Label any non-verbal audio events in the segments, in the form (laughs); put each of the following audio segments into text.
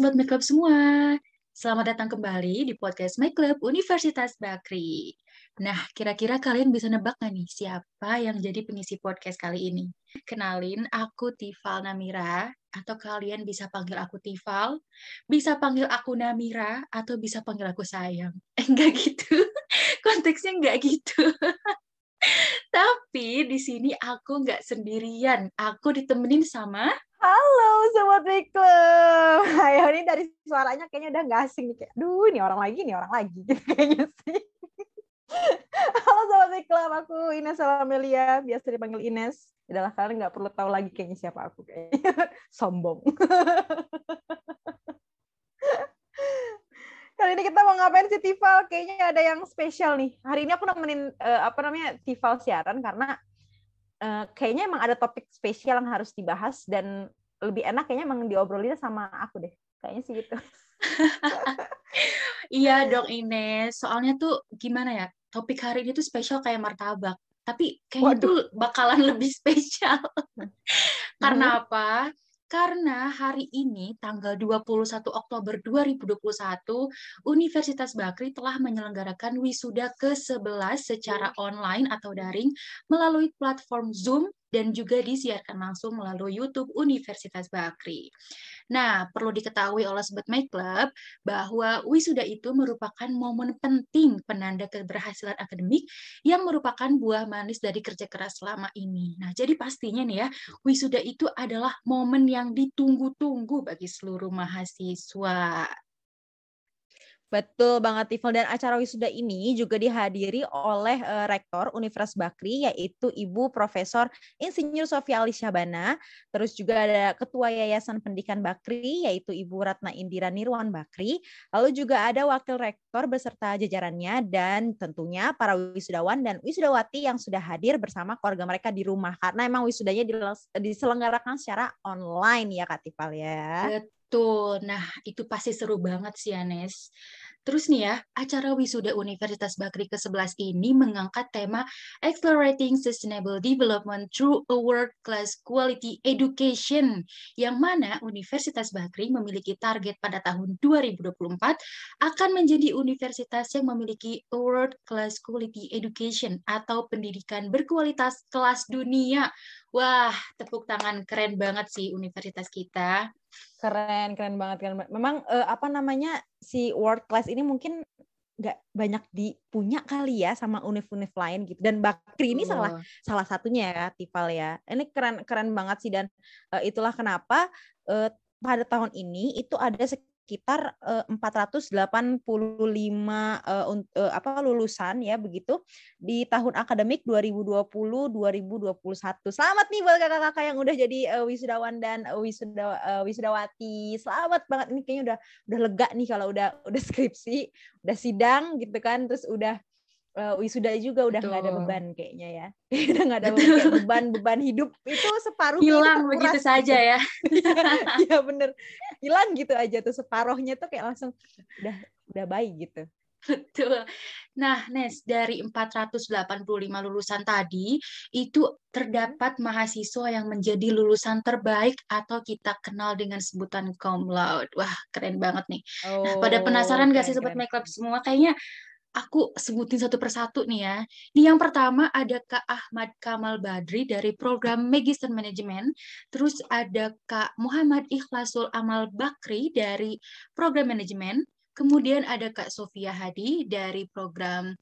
Sobat Make Club semua, selamat datang kembali di podcast Make Club Universitas Bakri. Nah, kira-kira kalian bisa nebak nggak nih siapa yang jadi pengisi podcast kali ini? Kenalin, aku Tifal Namira, atau kalian bisa panggil aku Tifal, bisa panggil aku Namira, atau bisa panggil aku sayang. (laughs) Eh, enggak gitu. Konteksnya enggak gitu. (laughs) Tapi di sini aku nggak sendirian. Aku ditemenin sama Halo Sobat Big Club. (laughs) Ini dari suaranya kayaknya udah nggak asing nih. Kayak, duh ini orang lagi, ini orang lagi. (laughs) kayaknya sih. (laughs) Halo Sobat Club, aku Ines Salamelia. Biasa dipanggil Ines. Adalah kalian nggak perlu tahu lagi kayaknya siapa aku. Kayaknya. Sombong. Kali ini kita mau ngapain sih Tival? Kayaknya ada yang spesial nih. Hari ini aku nemenin uh, apa namanya Tival siaran karena uh, kayaknya emang ada topik spesial yang harus dibahas dan lebih enak kayaknya emang diobrolin sama aku deh. Kayaknya sih gitu. (laughs) iya dong Ines. Soalnya tuh gimana ya? Topik hari ini tuh spesial kayak martabak. Tapi kayaknya Waduh. tuh bakalan lebih (laughs) spesial. Karena hmm. apa? Karena hari ini, tanggal 21 Oktober 2021, Universitas Bakri telah menyelenggarakan wisuda ke-11 secara online atau daring melalui platform Zoom dan juga disiarkan langsung melalui YouTube Universitas Bakri. Nah, perlu diketahui oleh Sobat My Club bahwa wisuda itu merupakan momen penting penanda keberhasilan akademik yang merupakan buah manis dari kerja keras selama ini. Nah, jadi pastinya nih ya, wisuda itu adalah momen yang ditunggu-tunggu bagi seluruh mahasiswa. Betul banget Tifel dan acara wisuda ini juga dihadiri oleh uh, Rektor Universitas Bakri yaitu Ibu Profesor Insinyur Sofia Alishabana, terus juga ada Ketua Yayasan Pendidikan Bakri yaitu Ibu Ratna Indira Nirwan Bakri, lalu juga ada Wakil Rektor beserta jajarannya dan tentunya para wisudawan dan wisudawati yang sudah hadir bersama keluarga mereka di rumah karena emang wisudanya diselenggarakan secara online ya Kak Tifal ya. Betul. Nah, itu pasti seru banget sih, Anes. Terus nih ya, acara wisuda Universitas Bakri ke-11 ini mengangkat tema Accelerating Sustainable Development Through a World Class Quality Education, yang mana Universitas Bakri memiliki target pada tahun 2024 akan menjadi universitas yang memiliki World Class Quality Education atau pendidikan berkualitas kelas dunia. Wah, tepuk tangan keren banget sih universitas kita. Keren, keren banget kan. Memang uh, apa namanya si world class ini mungkin nggak banyak dipunya kali ya sama univ-univ lain gitu. Dan Bakri ini oh. salah salah satunya ya Tival ya. Ini keren keren banget sih dan uh, itulah kenapa uh, pada tahun ini itu ada sekitar uh, 485 uh, uh, apa lulusan ya begitu di tahun akademik 2020-2021. Selamat nih buat kakak-kakak yang udah jadi uh, wisudawan dan uh, wisuda uh, wisudawati. Selamat banget ini kayaknya udah udah lega nih kalau udah udah skripsi, udah sidang gitu kan, terus udah uh, wisuda juga udah nggak ada beban kayaknya ya (laughs) udah nggak ada beban, beban beban hidup itu separuh hilang begitu gitu. saja ya (laughs) iya bener hilang gitu aja tuh separuhnya tuh kayak langsung udah udah baik gitu Betul. Nah, Nes, dari 485 lulusan tadi, itu terdapat mahasiswa yang menjadi lulusan terbaik atau kita kenal dengan sebutan cum laude. Wah, keren banget nih. Oh, nah, pada penasaran keren, gak sih Sobat Make Up semua? Kayaknya aku sebutin satu persatu nih ya. Nih yang pertama ada Kak Ahmad Kamal Badri dari program Magister Management. Terus ada Kak Muhammad Ikhlasul Amal Bakri dari program manajemen. Kemudian ada Kak Sofia Hadi dari program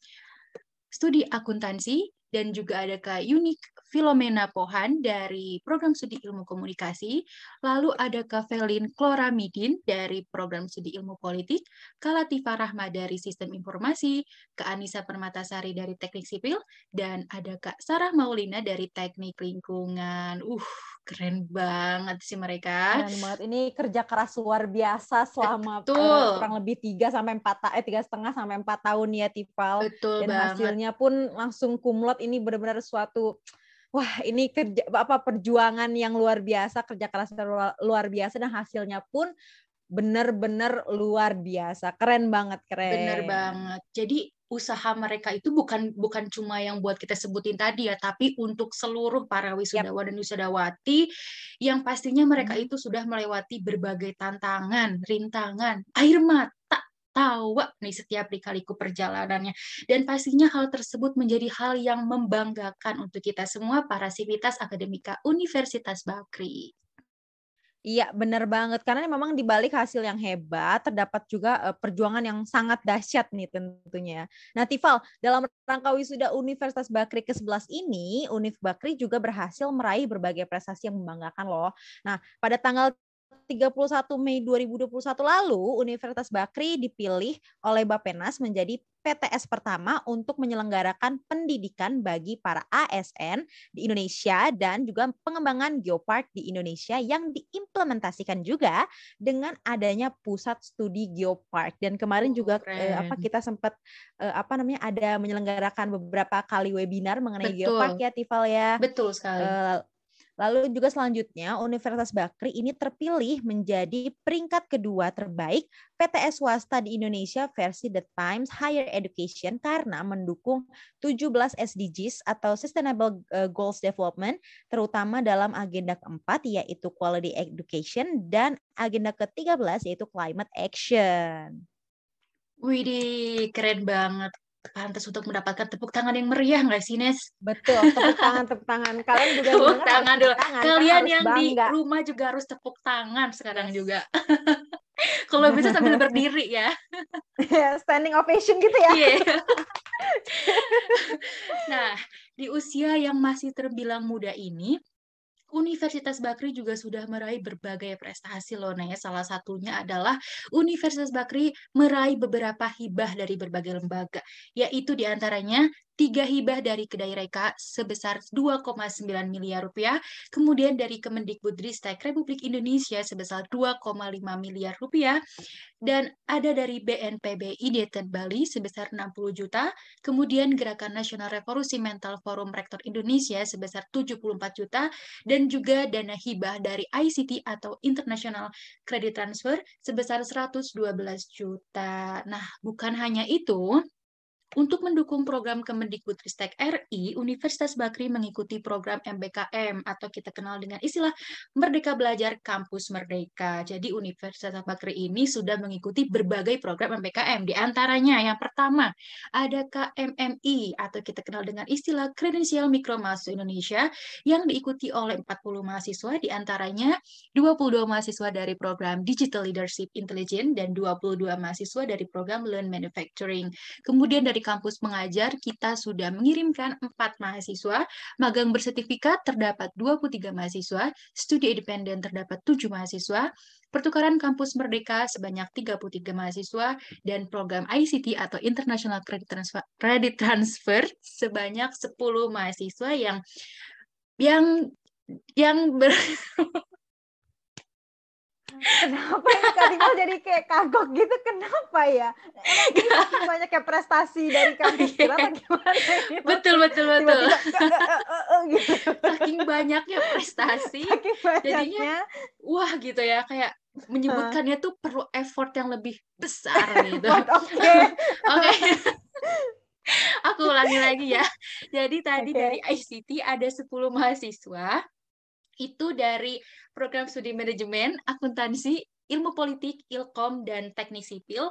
studi akuntansi dan juga ada Kak Yunik Filomena Pohan dari program studi ilmu komunikasi, lalu ada Kak Felin Kloramidin dari program studi ilmu politik, Kak Latifah Rahma dari sistem informasi, Kak Anissa Permatasari dari teknik sipil, dan ada Kak Sarah Maulina dari teknik lingkungan. Uh, keren banget sih mereka. Keren banget. Ini kerja keras luar biasa selama uh, kurang lebih 3 sampai 4 eh tiga setengah sampai 4 tahun ya Tipal. Betul Dan banget. hasilnya pun langsung kumlot ini benar-benar suatu wah ini kerja apa perjuangan yang luar biasa, kerja keras luar biasa dan hasilnya pun benar-benar luar biasa. Keren banget, keren. Bener banget. Jadi usaha mereka itu bukan bukan cuma yang buat kita sebutin tadi ya, tapi untuk seluruh para wisudawan yep. dan wisudawati yang pastinya mereka hmm. itu sudah melewati berbagai tantangan, rintangan, air mata, tawa nih setiap dikaliku perjalanannya. Dan pastinya hal tersebut menjadi hal yang membanggakan untuk kita semua para sivitas akademika Universitas Bakri. Iya, benar banget. Karena memang di balik hasil yang hebat, terdapat juga uh, perjuangan yang sangat dahsyat nih tentunya. Nah, Tifal, dalam rangka wisuda Universitas Bakri ke-11 ini, Univ Bakri juga berhasil meraih berbagai prestasi yang membanggakan loh. Nah, pada tanggal 31 Mei 2021 lalu, Universitas Bakri dipilih oleh Bapenas menjadi PTS pertama untuk menyelenggarakan pendidikan bagi para ASN di Indonesia dan juga pengembangan geopark di Indonesia yang diimplementasikan juga dengan adanya pusat studi geopark dan kemarin juga oh, eh, apa kita sempat eh, apa namanya ada menyelenggarakan beberapa kali webinar mengenai Betul. geopark ya Tifal ya. Betul sekali. Eh, Lalu juga selanjutnya Universitas Bakri ini terpilih menjadi peringkat kedua terbaik PTS swasta di Indonesia versi The Times Higher Education karena mendukung 17 SDGs atau Sustainable eh, Goals Development terutama dalam agenda keempat yaitu Quality Education dan agenda ke-13 yaitu Climate Action. Widih, keren banget pantas untuk mendapatkan tepuk tangan yang meriah nggak sih Nes? Betul, tepuk tangan, tepuk tangan. (laughs) Kalian juga tepuk tangan dulu. Tangan, Kalian yang bangga. di rumah juga harus tepuk tangan sekarang yes. juga. (laughs) Kalau bisa sambil (laughs) berdiri ya. Standing ovation gitu ya. Yeah. nah, di usia yang masih terbilang muda ini, Universitas Bakri juga sudah meraih berbagai prestasi loh. Nah, ya, salah satunya adalah Universitas Bakri meraih beberapa hibah dari berbagai lembaga, yaitu di antaranya tiga hibah dari Kedai Reka sebesar 2,9 miliar rupiah, kemudian dari Kemendikbudristek Republik Indonesia sebesar 2,5 miliar rupiah, dan ada dari BNPB Ideten Bali sebesar 60 juta, kemudian Gerakan Nasional Revolusi Mental Forum Rektor Indonesia sebesar 74 juta, dan juga dana hibah dari ICT atau International Credit Transfer sebesar 112 juta. Nah, bukan hanya itu, untuk mendukung program Kemendikbudristek RI, Universitas Bakri mengikuti program MBKM atau kita kenal dengan istilah Merdeka Belajar Kampus Merdeka. Jadi Universitas Bakri ini sudah mengikuti berbagai program MBKM. Di antaranya yang pertama ada KMMI atau kita kenal dengan istilah Kredensial Mikro Mahasiswa Indonesia yang diikuti oleh 40 mahasiswa di antaranya 22 mahasiswa dari program Digital Leadership Intelligence dan 22 mahasiswa dari program Learn Manufacturing. Kemudian dari dari kampus mengajar, kita sudah mengirimkan empat mahasiswa, magang bersertifikat terdapat 23 mahasiswa, studi independen terdapat 7 mahasiswa, pertukaran kampus merdeka sebanyak 33 mahasiswa, dan program ICT atau International Credit Transfer, Credit Transfer sebanyak 10 mahasiswa yang yang yang ber (laughs) Kenapa ya Kak Tinggal jadi kayak kagok gitu? Kenapa ya? Emang (laughs) banyak ya prestasi dari kampus kita atau gimana? Gitu? Betul, betul, betul. gitu. Saking banyaknya prestasi, (laughs) Saking banyaknya. jadinya wah gitu ya, kayak menyebutkannya tuh perlu effort yang lebih besar gitu. Oke. (laughs) Oke. Aku ulangi lagi ya. Jadi tadi okay. dari ICT ada 10 mahasiswa itu dari program studi manajemen, akuntansi, ilmu politik, ilkom, dan teknik sipil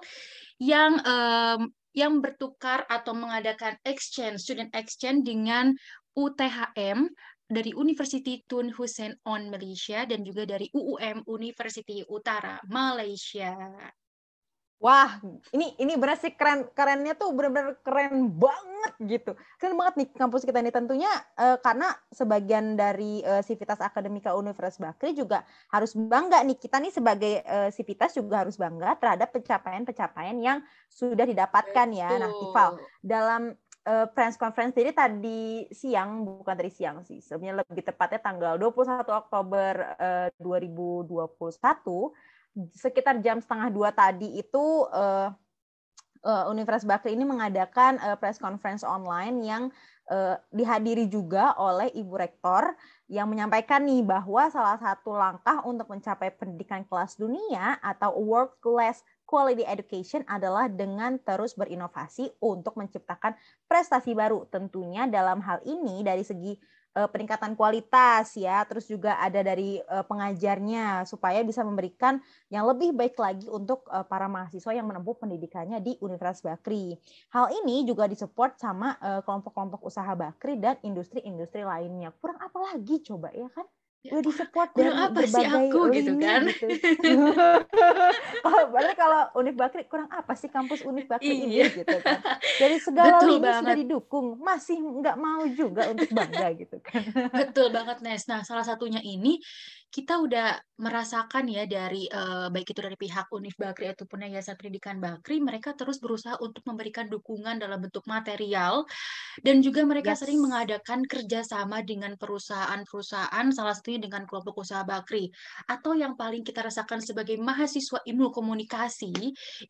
yang um, yang bertukar atau mengadakan exchange, student exchange dengan UTHM dari University Tun Hussein on Malaysia dan juga dari UUM University Utara Malaysia. Wah, ini ini benar sih keren kerennya tuh benar-benar keren banget gitu. Keren banget nih kampus kita ini tentunya uh, karena sebagian dari uh, Sivitas Akademika Universitas Bakri juga harus bangga nih kita nih sebagai uh, Sivitas juga harus bangga terhadap pencapaian-pencapaian yang sudah didapatkan Betul. ya. Nah, Tifal, dalam uh, press conference jadi tadi siang bukan tadi siang sih sebenarnya lebih tepatnya tanggal 21 Oktober uh, 2021 sekitar jam setengah dua tadi itu uh, uh, Universitas Bakri ini mengadakan uh, press conference online yang uh, dihadiri juga oleh Ibu Rektor yang menyampaikan nih bahwa salah satu langkah untuk mencapai pendidikan kelas dunia atau world class quality education adalah dengan terus berinovasi untuk menciptakan prestasi baru. Tentunya dalam hal ini dari segi uh, peningkatan kualitas ya, terus juga ada dari uh, pengajarnya supaya bisa memberikan yang lebih baik lagi untuk uh, para mahasiswa yang menempuh pendidikannya di Universitas Bakri. Hal ini juga disupport sama kelompok-kelompok usaha Bakri dan industri-industri lainnya. Kurang apa lagi coba ya kan? Udah di support dari apa berbagai sih aku gitu kan gitu. (laughs) kalau berarti kalau Unif Bakri kurang apa sih kampus Unif Bakri ini iya. gitu kan dari segala Betul lini banget. sudah didukung masih nggak mau juga untuk bangga gitu kan Betul banget Nes nah salah satunya ini kita udah merasakan ya dari uh, baik itu dari pihak Unif Bakri ataupun Yayasan Pendidikan Bakri mereka terus berusaha untuk memberikan dukungan dalam bentuk material dan juga mereka yes. sering mengadakan kerjasama dengan perusahaan-perusahaan salah dengan kelompok usaha Bakri atau yang paling kita rasakan sebagai mahasiswa ilmu komunikasi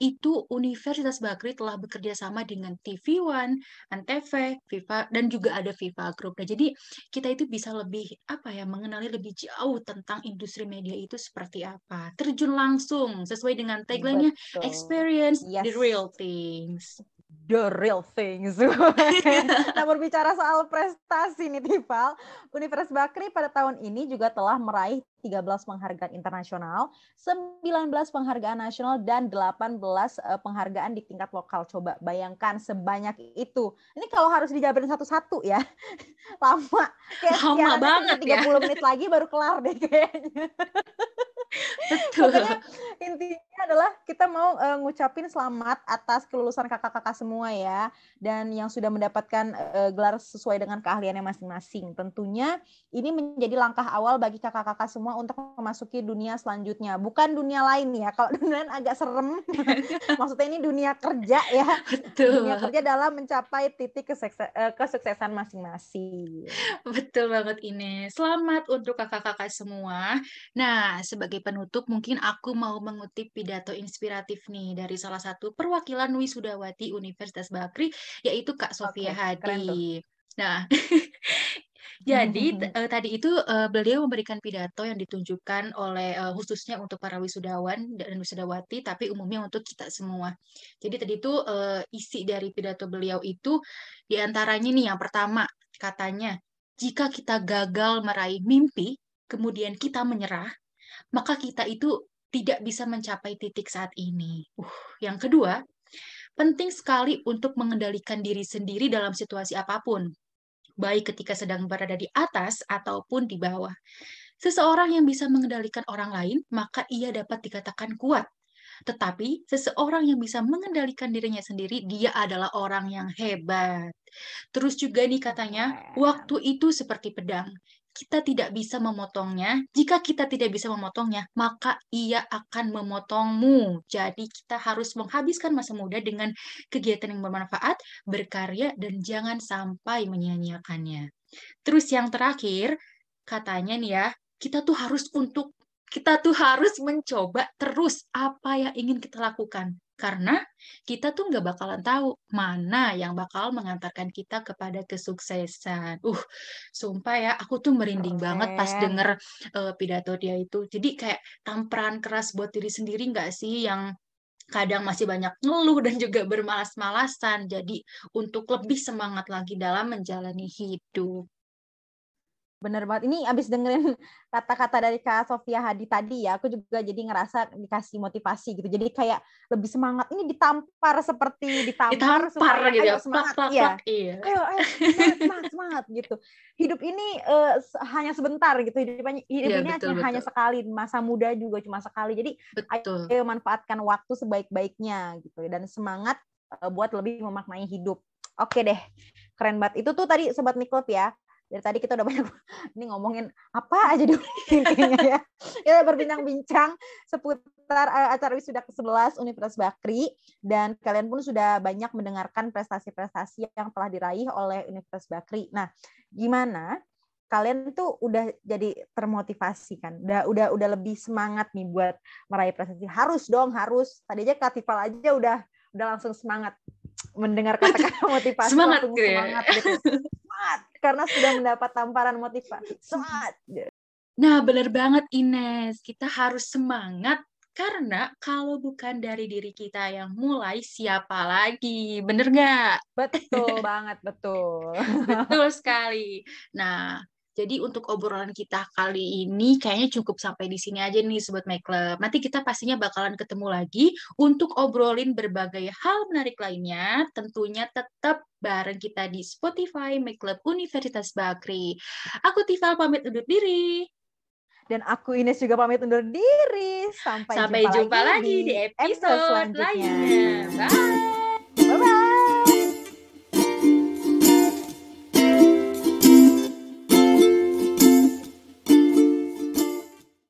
itu Universitas Bakri telah bekerja sama dengan TV One, Antv, Viva dan juga ada Viva Group. Nah, jadi kita itu bisa lebih apa ya mengenali lebih jauh tentang tentang industri media itu seperti apa. Terjun langsung sesuai dengan tagline-nya experience yes. the real things the real things. (laughs) nah, berbicara soal prestasi nih, Tifal, Universitas Bakri pada tahun ini juga telah meraih 13 penghargaan internasional, 19 penghargaan nasional, dan 18 eh, penghargaan di tingkat lokal. Coba bayangkan sebanyak itu. Ini kalau harus dijabarin satu-satu ya, (laughs) lama. Kayak lama banget 30 ya. 30 menit lagi baru kelar deh kayaknya. (laughs) (laughs) Betul. Pokoknya intinya adalah kita mau uh, ngucapin selamat atas kelulusan kakak-kakak semua ya dan yang sudah mendapatkan uh, gelar sesuai dengan keahliannya masing-masing. Tentunya ini menjadi langkah awal bagi kakak-kakak semua untuk memasuki dunia selanjutnya. Bukan dunia lain ya. Kalau (laughs) dunia lain agak serem. (laughs) Maksudnya ini dunia kerja ya. Betul. Dunia kerja dalam mencapai titik eh, kesuksesan masing-masing. Betul banget ini. Selamat untuk kakak-kakak semua. Nah, sebagai sebagai penutup, mungkin aku mau mengutip pidato inspiratif nih dari salah satu perwakilan Wisudawati Universitas Bakri, yaitu Kak Sofia okay, Hadi. Nah, (laughs) jadi uh, tadi itu uh, beliau memberikan pidato yang ditunjukkan oleh uh, khususnya untuk para wisudawan dan wisudawati, tapi umumnya untuk kita semua. Jadi tadi itu uh, isi dari pidato beliau itu di antaranya nih yang pertama katanya, jika kita gagal meraih mimpi, kemudian kita menyerah, maka kita itu tidak bisa mencapai titik saat ini. Uh, yang kedua, penting sekali untuk mengendalikan diri sendiri dalam situasi apa pun, baik ketika sedang berada di atas ataupun di bawah. Seseorang yang bisa mengendalikan orang lain, maka ia dapat dikatakan kuat. Tetapi seseorang yang bisa mengendalikan dirinya sendiri, dia adalah orang yang hebat. Terus juga nih katanya, waktu itu seperti pedang kita tidak bisa memotongnya. Jika kita tidak bisa memotongnya, maka ia akan memotongmu. Jadi kita harus menghabiskan masa muda dengan kegiatan yang bermanfaat, berkarya, dan jangan sampai menyia-nyiakannya. Terus yang terakhir, katanya nih ya, kita tuh harus untuk kita tuh harus mencoba terus apa yang ingin kita lakukan. Karena kita tuh nggak bakalan tahu mana yang bakal mengantarkan kita kepada kesuksesan. Uh, sumpah ya, aku tuh merinding okay. banget pas denger uh, pidato dia itu. Jadi kayak tamparan keras buat diri sendiri nggak sih yang kadang masih banyak ngeluh dan juga bermalas-malasan. Jadi untuk lebih semangat lagi dalam menjalani hidup. Bener banget. Ini abis dengerin (laughs) kata-kata dari Kak Sofia Hadi tadi ya, aku juga jadi ngerasa dikasih motivasi gitu. Jadi kayak lebih semangat. Ini ditampar seperti ditampar, ditampar supaya, gitu ya. ayo semangat. Plak, plak, iya. iya. Ayo, ayo semangat, semangat, semangat (laughs) gitu. Hidup ini uh, hanya sebentar gitu. Hidup, hidup ya, ini betul, hanya, betul. hanya sekali. Masa muda juga cuma sekali. Jadi betul. ayo manfaatkan waktu sebaik-baiknya gitu. Dan semangat uh, buat lebih memaknai hidup. Oke deh, keren banget. Itu tuh tadi Sobat Miklop ya dari tadi kita udah banyak (laughs) ini ngomongin apa aja dulu (laughs) intinya ya. Kita berbincang-bincang seputar eh, acara wisuda ke-11 Universitas Bakri dan kalian pun sudah banyak mendengarkan prestasi-prestasi yang telah diraih oleh Universitas Bakri. Nah, gimana kalian tuh udah jadi termotivasi kan udah udah udah lebih semangat nih buat meraih prestasi harus dong harus tadi aja Katifal aja udah udah langsung semangat mendengar kata-kata (laughs) motivasi semangat gitu ya. semangat gitu semangat karena sudah mendapat tamparan motivasi. Semangat. Nah, benar banget Ines. Kita harus semangat Karena kalau bukan dari diri kita yang mulai, siapa lagi? Bener nggak? Betul banget, betul. (laughs) betul sekali. Nah, jadi untuk obrolan kita kali ini kayaknya cukup sampai di sini aja nih Sobat My Club. Nanti kita pastinya bakalan ketemu lagi untuk obrolin berbagai hal menarik lainnya. Tentunya tetap bareng kita di Spotify My Club Universitas Bakri. Aku Tifal pamit undur diri. Dan aku Ines juga pamit undur diri. Sampai, Sampai jumpa, jumpa lagi, lagi di episode, episode selanjutnya. Lainnya. Bye.